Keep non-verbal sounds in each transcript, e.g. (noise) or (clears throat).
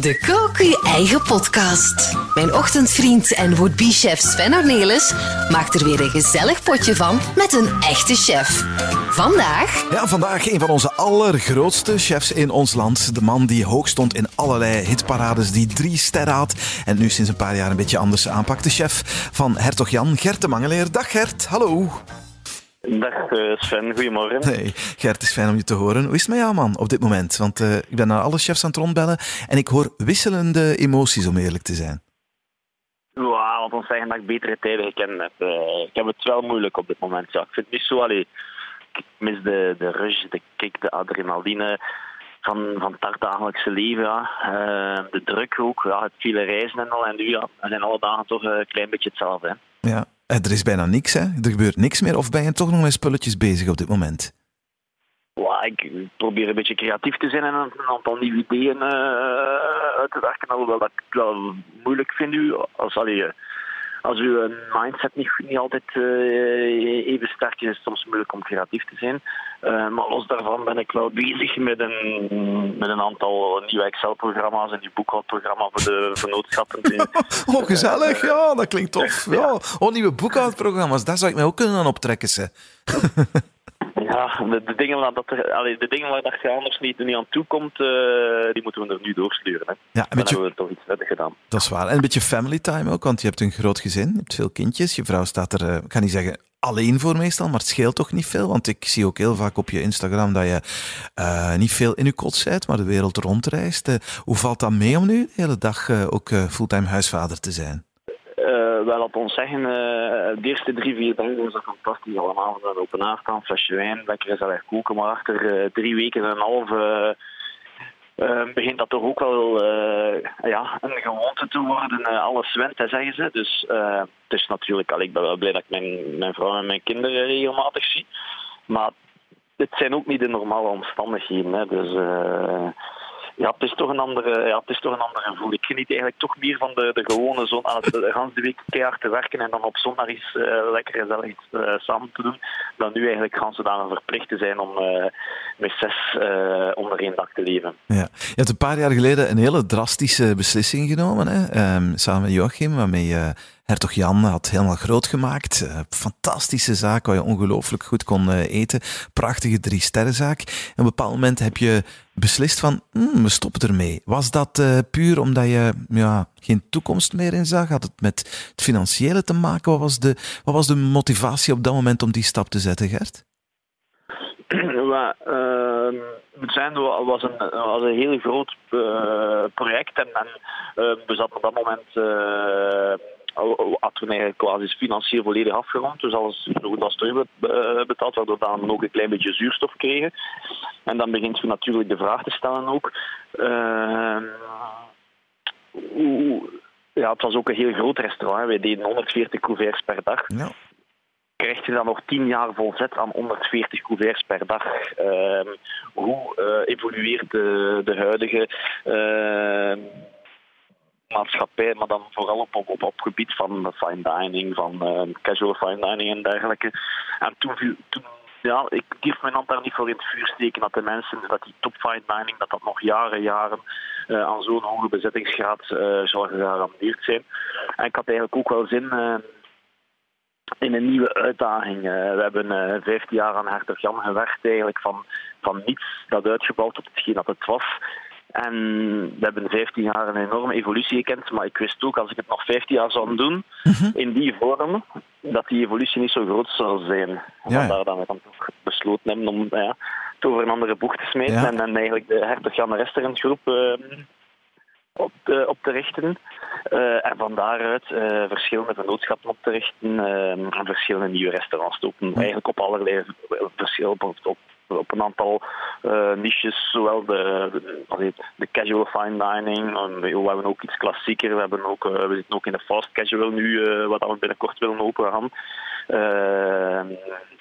De Kook Je Eigen Podcast. Mijn ochtendvriend en would-be-chef Sven Ornelis maakt er weer een gezellig potje van met een echte chef. Vandaag... Ja, vandaag een van onze allergrootste chefs in ons land. De man die hoog stond in allerlei hitparades, die drie sterren had en nu sinds een paar jaar een beetje anders aanpakt. De chef van Hertog Jan, Gert de Mangeleer. Dag Gert, hallo. Dag eh, Sven, goedemorgen. Hey, Gert, het is fijn om je te horen. Hoe is het met jou, man, op dit moment? Want uh, ik ben naar alle chefs aan het rondbellen en ik hoor wisselende emoties, om eerlijk te zijn. Ja, want ons zeggen dat ik betere tijden gekend heb. Uh, ik heb het wel moeilijk op dit moment. Ja. Ik vind het niet zo... Allee, ik mis de, de rush, de kick, de adrenaline van, van het dagelijkse leven. Ja. de druk ook, ja, het vele reizen en al. En nu ja, zijn alle dagen toch een klein beetje hetzelfde. Hè. Ja, eh, er is bijna niks, hè? Er gebeurt niks meer. Of ben je toch nog met spulletjes bezig op dit moment? Ik probeer een beetje creatief te zijn en een aantal nieuwe ideeën uh, uit te werken. Alhoewel dat ik wel moeilijk vind nu. Als, allee, als uw mindset niet, niet altijd uh, even sterk is, is het soms moeilijk om creatief te zijn. Uh, maar los daarvan ben ik wel bezig met een, met een aantal nieuwe Excel-programma's en die boekhoudprogramma voor de vernootschappen. (laughs) oh, gezellig. Ja, dat klinkt tof. Ja. Oh, nieuwe boekhoudprogramma's. Daar zou ik mij ook kunnen aan optrekken. Ze. (laughs) Ja, de, de, dingen waar dat er, allee, de dingen waar dat je anders niet, niet aan toe komt, uh, die moeten we er nu doorsturen. Hè. Ja, Dan beetje, hebben we toch iets verder gedaan. Dat is waar. En een beetje family time ook, want je hebt een groot gezin, je hebt veel kindjes. Je vrouw staat er, ik kan niet zeggen alleen voor meestal, maar het scheelt toch niet veel. Want ik zie ook heel vaak op je Instagram dat je uh, niet veel in je kot zit, maar de wereld rondreist. Uh, hoe valt dat mee om nu de hele dag ook fulltime huisvader te zijn? Wel, laat ons zeggen, de eerste drie, vier dagen was dat fantastisch. Allemaal een open een flesje wijn, lekker gezellig koken. Maar achter drie weken en een half begint dat toch ook wel ja, een gewoonte te worden. Alles went, zeggen ze. Dus het is natuurlijk, al, ik ben wel blij dat ik mijn, mijn vrouw en mijn kinderen regelmatig zie. Maar het zijn ook niet de normale omstandigheden. Hè. Dus ja, het is toch een andere, ja, het is toch een andere. Geniet eigenlijk toch meer van de, de gewone zon aan het de hele week keihard te werken en dan op zondag iets uh, lekker gezellig iets uh, samen te doen, dan nu eigenlijk gaan ze dan verplicht te zijn om uh, met zes onder één dak te leven. Ja. Je hebt een paar jaar geleden een hele drastische beslissing genomen, hè? Um, samen met Joachim, waarmee je Hertog Jan had helemaal groot gemaakt. Fantastische zaak waar je ongelooflijk goed kon eten. Prachtige drie sterrenzaak. En op een bepaald moment heb je beslist van, mm, we stoppen ermee. Was dat puur omdat je ja, geen toekomst meer in zag? Had het met het financiële te maken? Wat was, de, wat was de motivatie op dat moment om die stap te zetten, Gert? (clears throat) Ja, het zijn was een, was een heel groot project en, en we zaten op dat moment had toen eigenlijk quasi financieel volledig afgerond. Dus alles goed als terugbetaald, waardoor we dan ook een klein beetje zuurstof kregen. En dan begint je natuurlijk de vraag te stellen ook. Uh, hoe, ja, het was ook een heel groot restaurant. Wij deden 140 couverts per dag. Ja. Krijg je dan nog 10 jaar volzet aan 140 couverts per dag? Uh, hoe uh, evolueert de, de huidige uh, maatschappij, maar dan vooral op, op, op, gebied van fine dining, van uh, casual fine dining en dergelijke. En toen, toen ja, ik durf mijn hand daar niet voor in het vuur steken dat de mensen, dat die top fine dining, dat dat nog jaren, jaren uh, aan zo'n hoge bezettingsgraad uh, zal gegarandeerd zijn. En ik had eigenlijk ook wel zin in een nieuwe uitdaging. we hebben 15 jaar aan Hertog Jan gewerkt, eigenlijk van, van niets dat uitgebouwd tot hetgeen dat het was. En we hebben 15 jaar een enorme evolutie gekend, maar ik wist ook als ik het nog 15 jaar zou doen mhm. in die vorm, dat die evolutie niet zo groot zou zijn. Ja, Vandaar dat we dan toch besloten hebben om ja, over een andere boeg te smeten en, dan eigenlijk de Hertog Jan Restaurant groep uh, op, te, op te richten. Uh, en van daaruit uh, verschillende vennootschappen op te richten en verschillende nieuwe restaurants te openen. Eigenlijk op allerlei verschillende op, op een aantal niches, zowel de, de, de, casual fine dining, we hebben ook iets klassieker, we, hebben ook, we zitten ook in de fast casual nu, wat we binnenkort willen open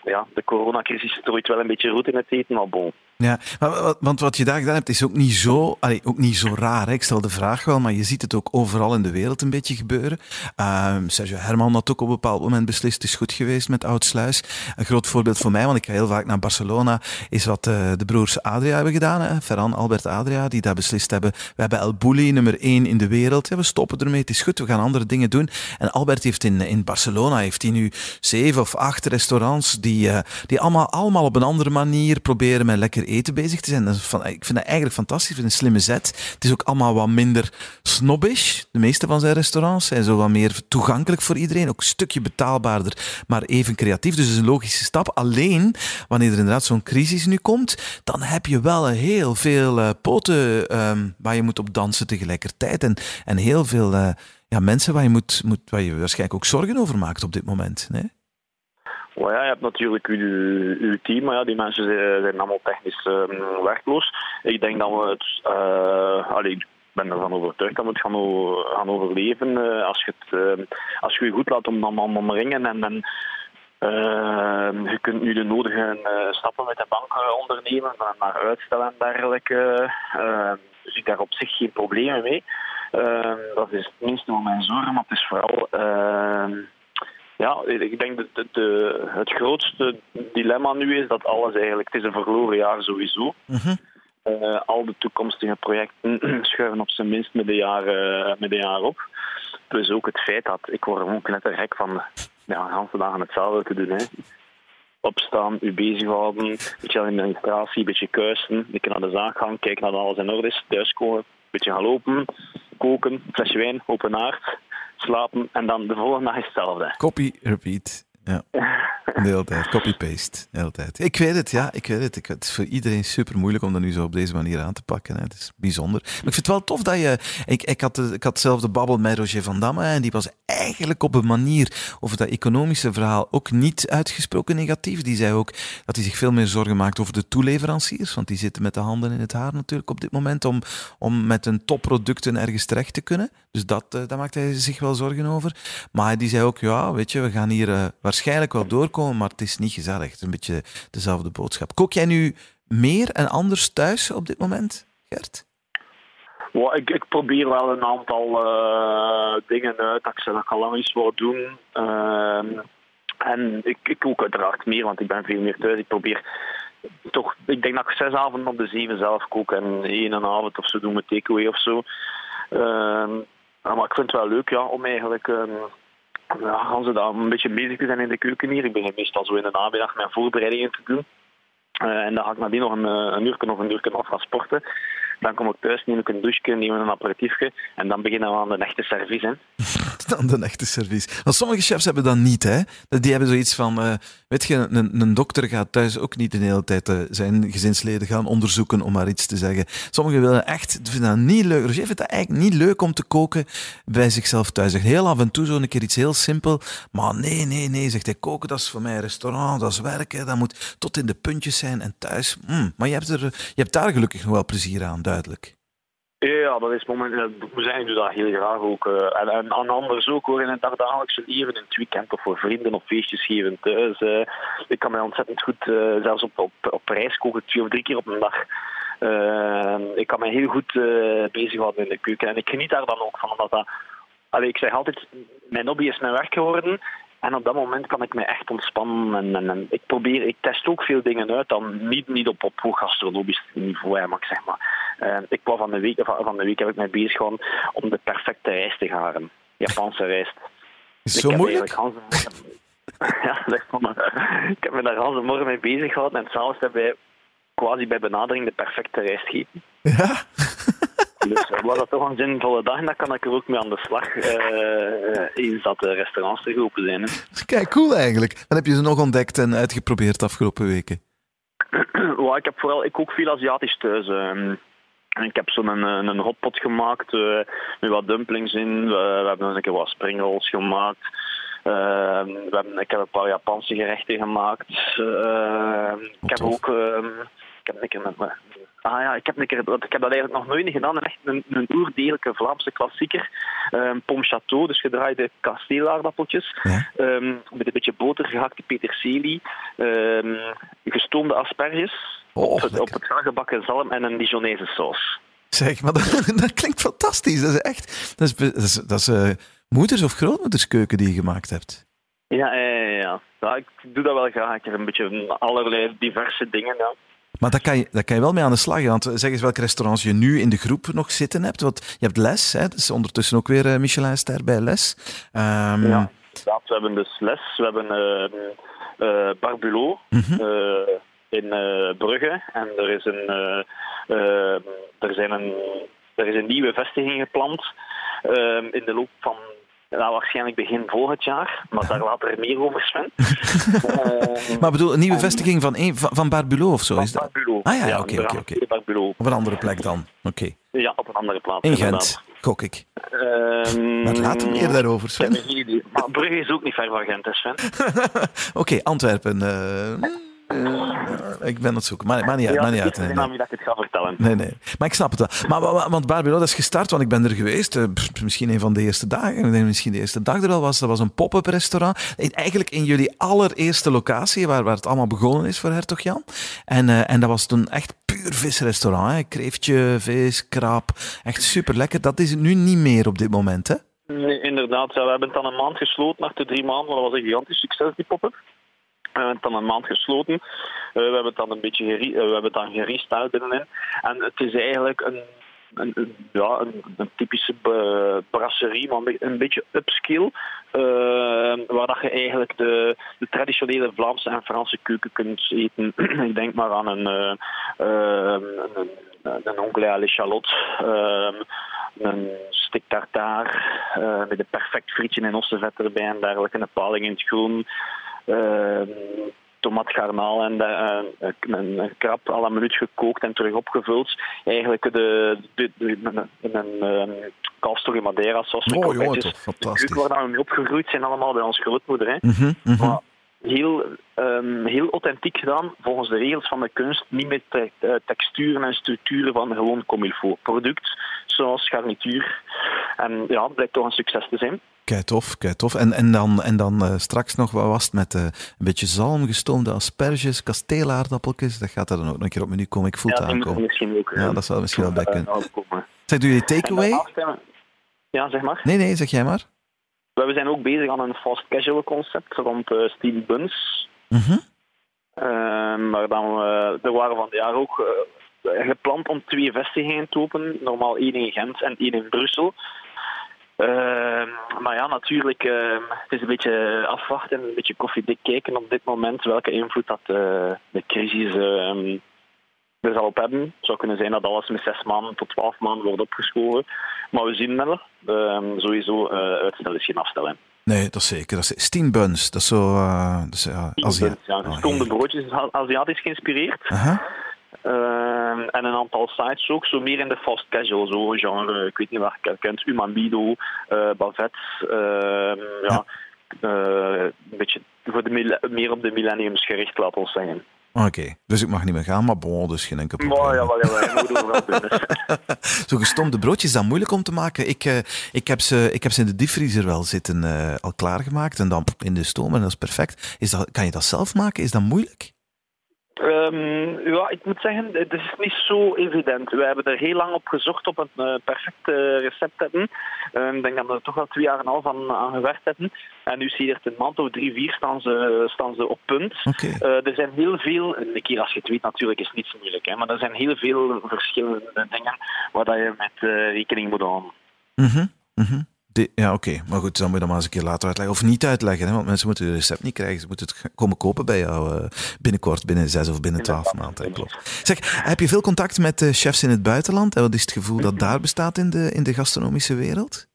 ja, de coronacrisis strooit wel een beetje roet in het eten, maar bon, Ja, maar, want wat je daar gedaan hebt is ook niet zo, ook niet zo raar. Hè? Ik stel de vraag wel, maar je ziet het ook overal in de wereld een beetje gebeuren. Uh, Sergio Herman had ook op een bepaald moment beslist, het is goed geweest met Oudsluis. Een groot voorbeeld voor mij, want ik ga heel vaak naar Barcelona, is wat uh, de broers Adria hebben gedaan. Hè? Ferran, Albert Adria, die daar beslist hebben. We hebben El Bulli, nummer één in de wereld. We stoppen ermee, het is goed, we gaan andere dingen doen. En Albert heeft in, in Barcelona heeft hij nu zeven of acht restaurants die, uh, die allemaal, allemaal op een andere manier proberen met lekker eten bezig te zijn. Dat van, ik vind dat eigenlijk fantastisch. Ik vind een slimme zet. Het is ook allemaal wat minder snobbish. De meeste van zijn restaurants zijn zo wat meer toegankelijk voor iedereen. Ook een stukje betaalbaarder, maar even creatief. Dus het is een logische stap. Alleen, wanneer er inderdaad zo'n crisis nu komt, dan heb je wel heel veel uh, poten um, waar je moet op dansen tegelijkertijd. En, en heel veel uh, ja, mensen waar je, moet, moet, waar je waarschijnlijk ook zorgen over maakt op dit moment. Well, ja, je hebt natuurlijk uw, uw team, maar ja, die mensen zijn, allemaal technisch uh, werkloos. Ik denk dat we het. Uh, allee, ik ben ervan overtuigd dat we het gaan, overleven uh, als, je het, als je je goed laat om, om, omringen en, en je kunt nu de nodige stappen met de bank ondernemen, naar uitstellen en dergelijke. dus ik daar op zich geen problemen mee. dat is het minste van mijn zorgen, maar het is vooral ja, ik denk dat de, het grootste dilemma nu is dat alles eigenlijk, het is een verloren jaar sowieso. Mm uh, al de toekomstige projecten (clears throat) schuiven op zijn minst met een jaar, uh, met een jaar op. Plus ook het feit dat ik word ook net gek van ja, de dagen hetzelfde te doen. Hè. Opstaan, u bezighouden, een beetje administratie, een beetje kuisen, een beetje naar de zaak gaan, kijken naar alles in orde is, thuiskomen, een beetje gaan lopen, koken, flesje wijn, open haard slapen en dan de volgende dag hetzelfde. Copy, repeat. Ja. (laughs) (laughs) De hele tijd. Copy-paste. De tijd. Ik weet het, ja. Ik weet het. Het is voor iedereen super moeilijk om dat nu zo op deze manier aan te pakken. Hè. Het is bijzonder. Maar ik vind het wel tof dat je... Ik, ik, had, ik had zelf de babbel met Roger van Damme. En die was eigenlijk op een manier over dat economische verhaal ook niet uitgesproken negatief. Die zei ook dat hij zich veel meer zorgen maakt over de toeleveranciers. Want die zitten met de handen in het haar natuurlijk op dit moment om, om met een topproducten ergens terecht te kunnen. Dus dat, uh, daar maakt hij zich wel zorgen over. Maar die zei ook, ja, weet je, we gaan hier uh, waarschijnlijk wel doorkomen, maar het is niet gezellig. Het is een beetje dezelfde boodschap. Kook jij nu meer en anders thuis op dit moment, Gert? Ik, ik, probeer wel een aantal uh, dingen uit dat ik ze nog lang eens wil doen. Uh, en ik, ik kook uiteraard meer, want ik ben veel meer thuis. Ik probeer toch, ik denk dat ik zes avonden op de zeven zelf kook en één avond of zo doen met takeaway of zo. Uh, maar ik vind het wel leuk ja, om eigenlijk ehm, ja, gaan ze daar een beetje bezig zijn in de keuken hier. Ik begin meestal zo in de namiddag mijn voorbereidingen te doen. Uh, en dan ga ik nadien nog een, eh, een uur of een uur af gaan sporten. Dan kom ik thuis, neem ik een douche, neem een aperitiefje en dan beginnen we aan de echte service. Hè. (laughs) dan de echte service. Want sommige chefs hebben dat niet. Hè? Die hebben zoiets van, uh, weet je, een, een, dokter gaat thuis ook niet de hele tijd uh, zijn gezinsleden gaan onderzoeken om maar iets te zeggen. Sommigen willen echt, vinden dat niet leuk. Roger vindt dat eigenlijk niet leuk om te koken bij zichzelf thuis. Zegt heel af en toe zo'n keer iets heel simpel. Maar nee, nee, nee, zegt hij, koken dat is voor mij een restaurant, dat is werken, dat moet tot in de puntjes zijn en thuis. Mm, maar je hebt, er, je hebt daar gelukkig nog wel plezier aan duidelijk. Ja, dat is moment. We zijn dus dat heel graag ook. Uh, en, en aan anders ook hoor, in het dagdagelijkse leven, in het weekend of voor vrienden of feestjes geven thuis. Uh, ik kan mij ontzettend goed, zelfs op, op, op reis koken, twee of drie keer op een dag. ik kan mij heel goed bezighouden in de keuken. En ik geniet daar dan ook van, omdat dat. Ik zeg altijd, mijn hobby is mijn werk geworden. En op dat moment kan ik me echt ontspannen. En, en, en, ik probeer, ik test ook veel dingen uit, dan niet, niet op, op hoog gastronomisch niveau, maar ik zeg maar. Uh, ik kwam van de week, van, de week heb ik mij bezig gehouden om de perfecte rijst te garen. Japanse rijst. Zo moeilijk? (laughs) ja, maar. Ik heb me daar de morgen mee bezig gehouden en s'avonds hebben wij quasi bij benadering de perfecte rijst gegeten. Ja? Dus was dat toch een zinvolle dag en dan kan ik er ook mee aan de slag. Uh, eens dat de restaurants terug open zijn. Hè. Kijk, cool eigenlijk. Dan heb je ze nog ontdekt en uitgeprobeerd de afgelopen weken. (clears throat) well, ik heb vooral, ik kook veel Aziatisch thuis. Uh, ik heb zo'n een, een hotpot gemaakt uh, met wat dumplings in. We, we hebben een keer wat springrolls gemaakt. Uh, we hebben, ik heb een paar Japanse gerechten gemaakt. Uh, ik heb ook ik heb een keer met, Ah ja, ik heb, een keer, ik heb dat eigenlijk nog nooit gedaan. Echt een, een oerdelijke Vlaamse klassieker. Um, Pom Chateau, dus gedraaide kasteelaardappeltjes. Ja. Um, met een beetje boter, gehakte peterselie. Um, gestoomde asperges. Oh, op, het, op het gebakken zalm en een Dijonese saus. Zeg, maar (laughs) dat, dat, klinkt fantastisch. Dat is echt... Dat is, dat is, dat is uh, moeders- of grootmoederskeuken die je gemaakt hebt. Ja, ja, ja, ja. ik doe dat wel graag. Ik heb een beetje allerlei diverse dingen. Ja. Maar daar kan, je, daar kan je wel mee aan de slag. Want zeg eens welke restaurants je nu in de groep nog zitten hebt. Want je hebt Les, hè, dus ondertussen ook weer uh, Michelin-ster bij Les. Um... Ja, we hebben dus Les. We hebben uh, uh, Barbulot mm -hmm. in Brugge. En er is een, er, zijn een, er is een nieuwe vestiging gepland ehm, in de loop van nou, waarschijnlijk begin volgend jaar, maar daar later meer over, Sven. uh, (laughs) maar bedoel, een nieuwe vestiging van, een, van, van Barbulot of zo? Van is dat? Barbulot. Ah ja, oké, oké. Op een andere plek dan? Oké. Ja, op een andere plaats. In Gent, gok ik. Um, maar later meer daarover, Sven. Maar Brugge is ook niet ver van Gent, hè, Sven. (laughs) oké, Antwerpen. Uh, ik ben het zoeken. Maar, maar niet uit. Ja, maar niet uit. Nee, nee. dat ik het ga vertellen. Nee, nee. Maar ik snap het wel. Maar, want Barbie, dat is gestart, want ik ben er geweest. Uh, misschien een van de eerste dagen. Ik denk misschien de eerste dag er al was. Dat was een pop-up restaurant. Eigenlijk in jullie allereerste locatie, waar, waar het allemaal begonnen is voor Hertog Jan. En, uh, en dat was toen echt puur visrestaurant. Hè? Kreeftje, vis, krab. Echt super lekker. Dat is het nu niet meer op dit moment, hè? Nee, inderdaad. We hebben het dan een maand gesloten, achter drie maanden. Dat was een gigantisch succes, die pop-up. We hebben het dan een maand gesloten. Uh, we hebben het dan een beetje uh, we hebben het dan gerestart binnenin. En het is eigenlijk een, een, ja, een, typische brasserie, maar een beetje upskill. Uh, waar dat je eigenlijk de, de, traditionele Vlaamse en Franse keuken kunt eten. (clears throat) Ik denk maar aan een, een, een, een à l'échalote een stik tartaar uh, met een perfect frietje en ossenvet erbij en dergelijke, een paling in het groen, uh, tomat garnaal en de, uh, een, een krab à la minuut gekookt en terug opgevuld. Eigenlijk de, de, de, de een um, kalfstorry madeira saus oh, kroketjes. Fantastisch. waar we mee opgegroeid zijn allemaal bij ons grootmoeder. Hè. Mm -hmm, mm -hmm. Maar heel, um, heel authentiek gedaan, volgens de regels van de kunst. Niet met te, uh, texturen en structuren van gewoon comme il faut. Product, zoals garnituur. En ja, het blijkt toch een succes te zijn. Kei tof. En, en dan, en dan uh, straks nog, wat was het met uh, een beetje zalm, gestoomde asperges, kasteelaardappeltjes. Dat gaat er dan ook nog een keer op menu komen. Ik voel ja, het aankomen. Misschien ook, ja, dat zal misschien wel bij kunnen. Zeg, doe je takeaway? Ja, zeg maar. Nee, nee, zeg jij maar. We zijn ook bezig aan een fast casual concept rond uh, Steel Buns. Mm -hmm. uh, maar dan, uh, er waren van het jaar ook gepland om twee vestigingen te openen. Normaal één in Gent en één in Brussel. Ehm, maar ja, natuurlijk, ehm, het is een beetje afwachten en een beetje koffiedik kijken op dit moment welke invloed dat de crisis er zal op hebben. Het zou kunnen zijn dat alles met zes maanden tot twaalf maanden wordt opgeschoven. Maar we zien wel, uh, sowieso uh, uitstel is geen afstellen. Nee, dat is zeker. Dat is Steam Buns. Dat is zo... Uh, dat is, ja, gestoomde oh, broodjes, Aziatisch geïnspireerd. Uh -huh. En een aantal sites ook, zo meer in de fast casual, zo genre, ik weet niet waar je kent, Umamido, uh, Bavette, uh, ja, ja. een beetje voor de meer op de millenniums gericht, laten we zeggen. Oké, okay. dus ik mag niet meer gaan, maar bon, dus geen enkel probleem. Oh, ja, wel, ja, doen. Zo gestomde broodjes, is dat moeilijk om te maken? Ik, uh, ik, heb, ze, ik heb ze in de diepvriezer wel zitten, uh, al klaargemaakt en dan in de stoom en dat is perfect. Is dat, kan je dat zelf maken? Is dat moeilijk? Um, ja, ik moet zeggen, het is niet zo evident. We hebben er heel lang op gezocht op een uh, perfect uh, recept hebben. Uh, ik denk dat we er toch wel twee jaar en een half aan, aan gewerkt hebben. En nu zie je maand of drie, vier staan ze, staan ze op punt. Okay. er zijn heel veel, een keer als je het weet natuurlijk is het niet zo moeilijk, hè, maar er zijn heel veel verschillende dingen waar dat je met rekening moet houden. Mm -hmm. Mm -hmm. De, ja, oké. Okay. Maar goed, dan moet je dat maar eens een keer later uitleggen. Of niet uitleggen, hè? want mensen moeten het recept niet krijgen. Ze moeten het komen kopen bij jou uh, binnenkort, binnen zes of binnen twaalf maanden. Klopt. Zeg, heb je veel contact met uh, chefs in het buitenland? En wat is het gevoel dat daar bestaat in de, in de gastronomische wereld?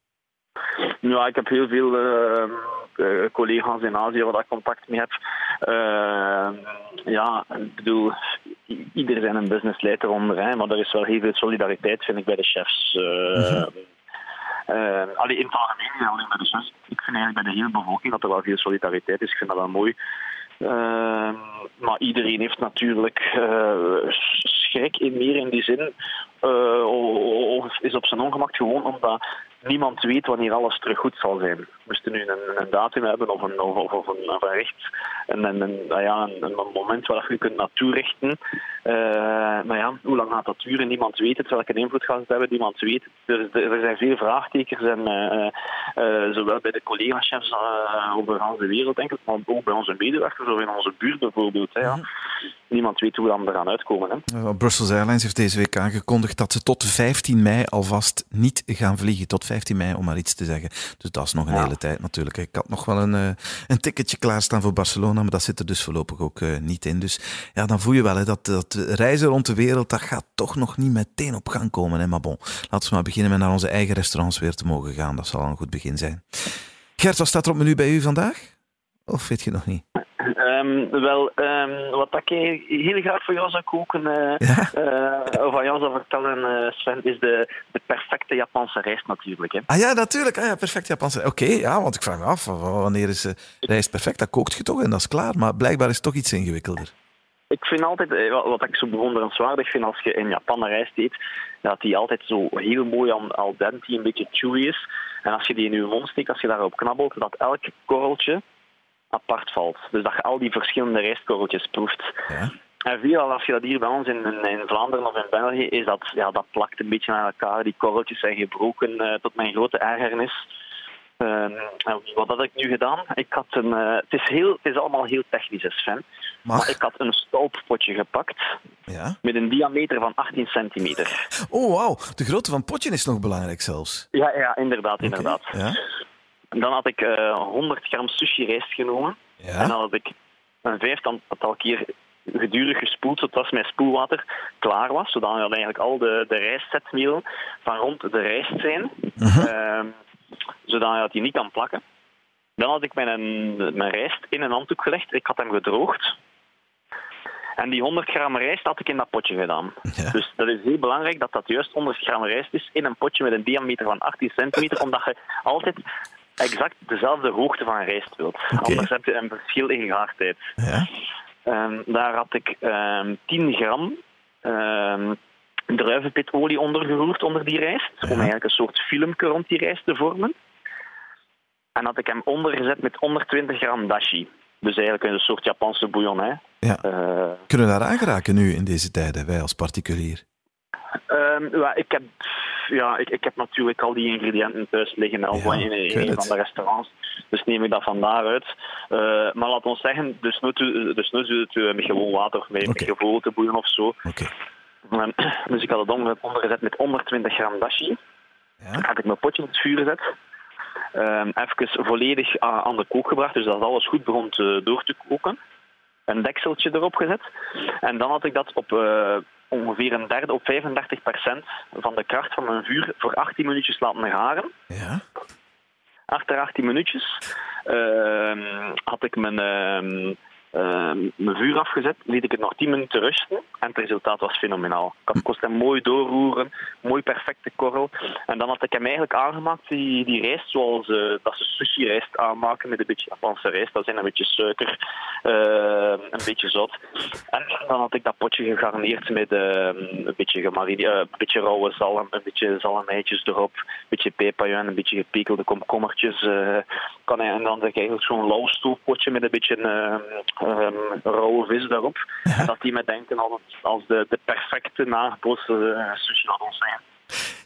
Ja, ik heb heel veel uh, collega's in Azië waar ik contact mee heb. ja, ik bedoel, ieder zijn een business leidt eronder, hè, maar er is wel heel veel solidariteit, vind ik, bij de chefs. -hmm. Uh, allee, in het algemeen, alleen bij de chefs. Ik vind eigenlijk bij de hele bevolking dat er wel veel solidariteit is. Ik vind dat wel mooi. Uh, maar iedereen heeft natuurlijk uh, schrik in meer in die zin, of is op zijn ongemak gewoon omdat niemand weet wanneer alles terug goed zal zijn. We moesten nu een, een datum hebben of een, of, of een recht, een, een, nou ja, een, moment waar je kunt naartoe richten. Uh, maar ja, hoe lang gaat dat duren? Niemand weet het. Welke invloed gaat het hebben? Niemand weet het. Er, er zijn veel vraagtekens, en, uh, uh, zowel bij de collega-chefs over de wereld, denk ik, maar ook bij onze medewerkers of in onze buurt bijvoorbeeld. Hè, ja. Niemand weet hoe we dan eraan uitkomen. Hè. Brussels Airlines heeft deze week aangekondigd dat ze tot 15 mei alvast niet gaan vliegen. Tot 15 mei, om maar iets te zeggen. Dus dat is nog een hele tijd natuurlijk. Ik had nog wel een, een ticketje klaarstaan voor Barcelona, maar dat zit er dus voorlopig ook niet in. Dus ja, dan voel je wel hè, dat, dat reizen rond de wereld, dat gaat toch nog niet meteen op gang komen. Hè. Maar bon, laten we maar beginnen met naar onze eigen restaurants weer te mogen gaan. Dat zal een goed begin zijn. Gert, wat staat er op menu bij u vandaag? Of weet je nog niet? Um, wel, um, wat ik heel graag voor jou zou koken, uh, ja? uh, of aan jou zou vertellen, uh, Sven, is de, de perfecte Japanse rijst natuurlijk. Hè. Ah ja, natuurlijk. Ah, ja, perfect Japanse Oké, ja, want ik vraag me af, wanneer is rijst perfect? Dat kookt je toch en dat is klaar. Maar blijkbaar is het toch iets ingewikkelder. Ik vind altijd, wat ik zo bewonderenswaardig vind als je in Japan rijst eet, dat die altijd zo heel mooi al dente, een beetje chewy is. En als je die in je mond steekt, als je daarop knabbelt, dat elk korreltje apart valt. Dus dat je al die verschillende rijstkorreltjes proeft. Ja. En veelal als je dat hier bij ons in, in, Vlaanderen of in België is, dat, ja, dat plakt een beetje aan elkaar. Die korreltjes zijn gebroken, uh, tot mijn grote ergernis. Uh, wat had ik nu gedaan? Ik had een, uh, het, is heel, het is allemaal heel technisch, Sven. Maar ik had een stolppotje gepakt ja? met een diameter van 18 centimeter. Oh, wauw. De grootte van het potje is nog belangrijk zelfs. Ja, ja inderdaad. inderdaad. Ja? Dan had ik uh, eh, 100 gram sushi rijst genomen. Ja. En dan had ik een vijftal keer gedurig gespoeld, zodat mijn spoelwater klaar was. Zodat eigenlijk al de, de rijstzetmeel van rond de rijst zijn. Uh -huh. zodat hij niet kan plakken. Dan had ik mijn, mijn rijst in een handdoek gelegd. Ik had hem gedroogd. En die 100 gram rijst had ik in dat potje gedaan. Dus dat is heel belangrijk dat dat juist 100 gram rijst is in een potje met een diameter van 18 centimeter, omdat je altijd exact dezelfde hoogte van rijst wilt. Anders heb je een verschil in gaartijd. Ja. Um, daar had ik um, ehm, 10 gram um, druivenpitolie onder geroerd onder die rijst. Om eigenlijk een soort filmpje rond die rijst te vormen. En had ik hem ondergezet met 120 gram dashi. Dus eigenlijk een soort Japanse bouillon. Hè. Ja. Uh, Kunnen we daar aangeraken nu in deze tijden, wij als particulier? Um, ja, ik, heb, ja, ik, ik heb natuurlijk al die ingrediënten thuis liggen al ja, in, in een van de restaurants. Dus neem ik dat van daaruit. Uh, maar laat ons zeggen, dus nu, dus nu met gewoon water, met, okay. met gevoelte boeien of zo. Okay. Um, dus ik had het ondergezet met 120 gram dashi. Ja. Had ik mijn potje in het vuur gezet. Um, even volledig aan de kook gebracht, dus dat alles goed begon te, door te koken. Een dekseltje erop gezet. En dan had ik dat op... Uh, ongeveer een derde op 35% van de kracht van mijn vuur voor 18 minuutjes laten garen. Ja. Achter 18 minuutjes uh, had ik mijn, uh, uh, mijn vuur afgezet, liet ik het nog 10 minuten rusten en het resultaat was fenomenaal. Ik kost hem mooi doorroeren, mooi perfecte korrel. En dan had ik hem eigenlijk aangemaakt, die, die rijst, zoals uh, dat ze sushi-rijst aanmaken met een beetje Japanse rijst. Dat zijn een beetje suiker, uh, een beetje zout. En dan had ik dat potje gegarneerd met uh, een beetje gemarineerd, een beetje rauwe zalm, een beetje zalmeitjes erop, een beetje peperjuin, een beetje gepekelde komkommertjes. kan hij, en dan heb ik eigenlijk zo'n lauw stoofpotje met een beetje um, rauwe vis daarop. En dat die me denken als, als de, de perfecte nagebootste uh, sushi hadden zijn.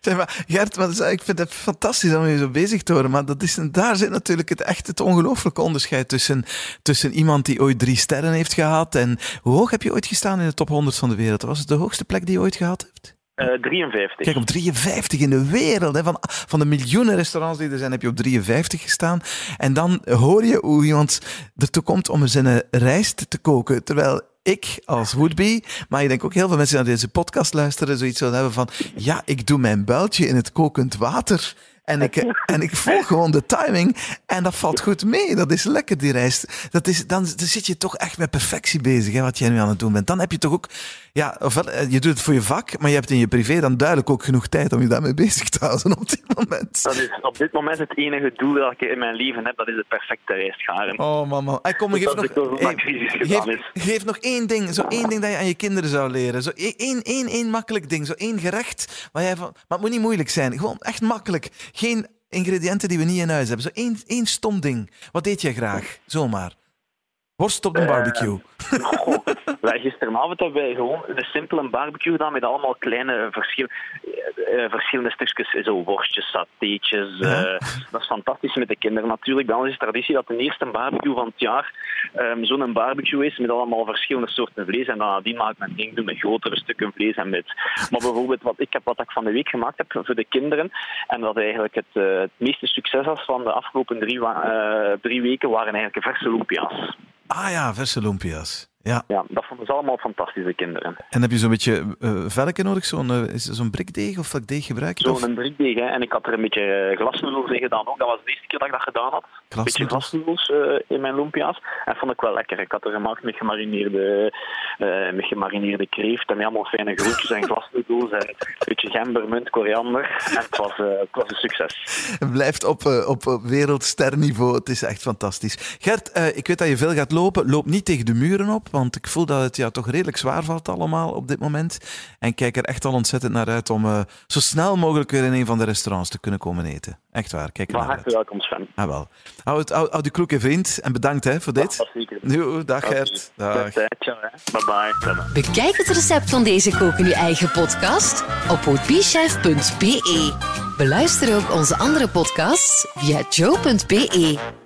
Zeg maar, Gert, ik vind het fantastisch om je zo bezig te horen. Maar dat is, daar zit natuurlijk het echt het ongelooflijke onderscheid tussen, tussen iemand die ooit drie sterren heeft gehad. En hoe hoog heb je ooit gestaan in de top 100 van de wereld? Was het de hoogste plek die je ooit gehad hebt? Uh, eh, 53. Kijk, op 53 in de wereld. Hè. Van, van de miljoenen restaurants die er zijn, heb je op 53 gestaan. En dan hoor je hoe iemand ertoe komt om zijn rijst te koken. Terwijl ik als would-be, maar ik denk ook heel veel mensen die naar deze podcast luisteren, zoiets zullen hebben van, ja, ik doe mijn builtje in het kokend water En ik, en ik volg gewoon de timing en dat valt goed mee. Dat is lekker, die reis. Dat is, dan, dan zit je toch echt met perfectie bezig, hè, wat jij nu aan het doen bent. Dan heb je toch ook, ja, ofwel, eh, je doet het voor je vak, maar je hebt in je privé dan duidelijk ook genoeg tijd om je daarmee bezig te houden op dit moment. Dat is op dit moment het enige doel dat ik in mijn leven heb, dat is de perfecte reis. Oh, mama. Hey, kom, geef, nog, hey, geef, geef, nog één ding, zo één ding dat je aan je kinderen zou leren. Zo één, één, één makkelijk ding, zo één gerecht waar jij van, maar het moet niet moeilijk zijn. Gewoon echt makkelijk. Geen ingrediënten die we niet in huis hebben. Zo één, één stom ding. Wat deed jij graag? Zomaar. Worst op de eh, barbecue. (laughs) wij gisteravond hebben wij gewoon een simpele barbecue gedaan met allemaal kleine verschil, uh, verschillende stukjes. Zo worstjes, satéetjes. Uh, dat is fantastisch met de kinderen natuurlijk. Bij ons is traditie dat de eerste barbecue van het jaar um, zo'n barbecue is met allemaal verschillende soorten vlees. En dan nadien maakt men ding doen met grotere stukken vlees en met. Maar bijvoorbeeld wat ik, heb, wat ik van de week gemaakt heb voor de kinderen. En wat eigenlijk het, het meeste succes was van de afgelopen drie, drie weken waren eigenlijk verse lumpia's. Ah ja, verse lumpia's. Ja. ja, dat vonden ze allemaal fantastische kinderen. En heb je zo'n beetje uh, velken nodig? Zo'n uh, zo'n brikdeeg of welk deeg gebruik je? Zo'n brikdeeg, hè. en ik had er een beetje eh, glasnoedels in gedaan ook. Dat was de eerste keer dat ik dat gedaan had. Een beetje glasnoedels uh, in mijn lumpia's. En vond ik wel lekker. Ik had er gemaakt met gemarineerde, met gemarineerde kreeft en allemaal fijne groentjes en glasnoedels. En een beetje gember, munt, koriander. En het was, het was een succes. Het blijft op, op wereldsterniveau. Het is echt fantastisch. Gert, ik weet dat je veel gaat lopen. Loop niet tegen de muren op want ik voel dat het ja, toch redelijk zwaar valt allemaal op dit moment. En kijk er echt al ontzettend naar uit om uh, zo snel mogelijk weer in een van de restaurants te kunnen komen eten. Echt waar, kijk er naar uit. welkom Sven. Ah, wel. Hou, het, hou, hou de kloek vriend en bedankt hè, voor dit. Ja, zeker. Dag Gert. Dag. Bye bye. Bekijk het recept van deze kook in je eigen podcast op woodbeechef.be. Beluister ook onze andere podcasts via joe.be.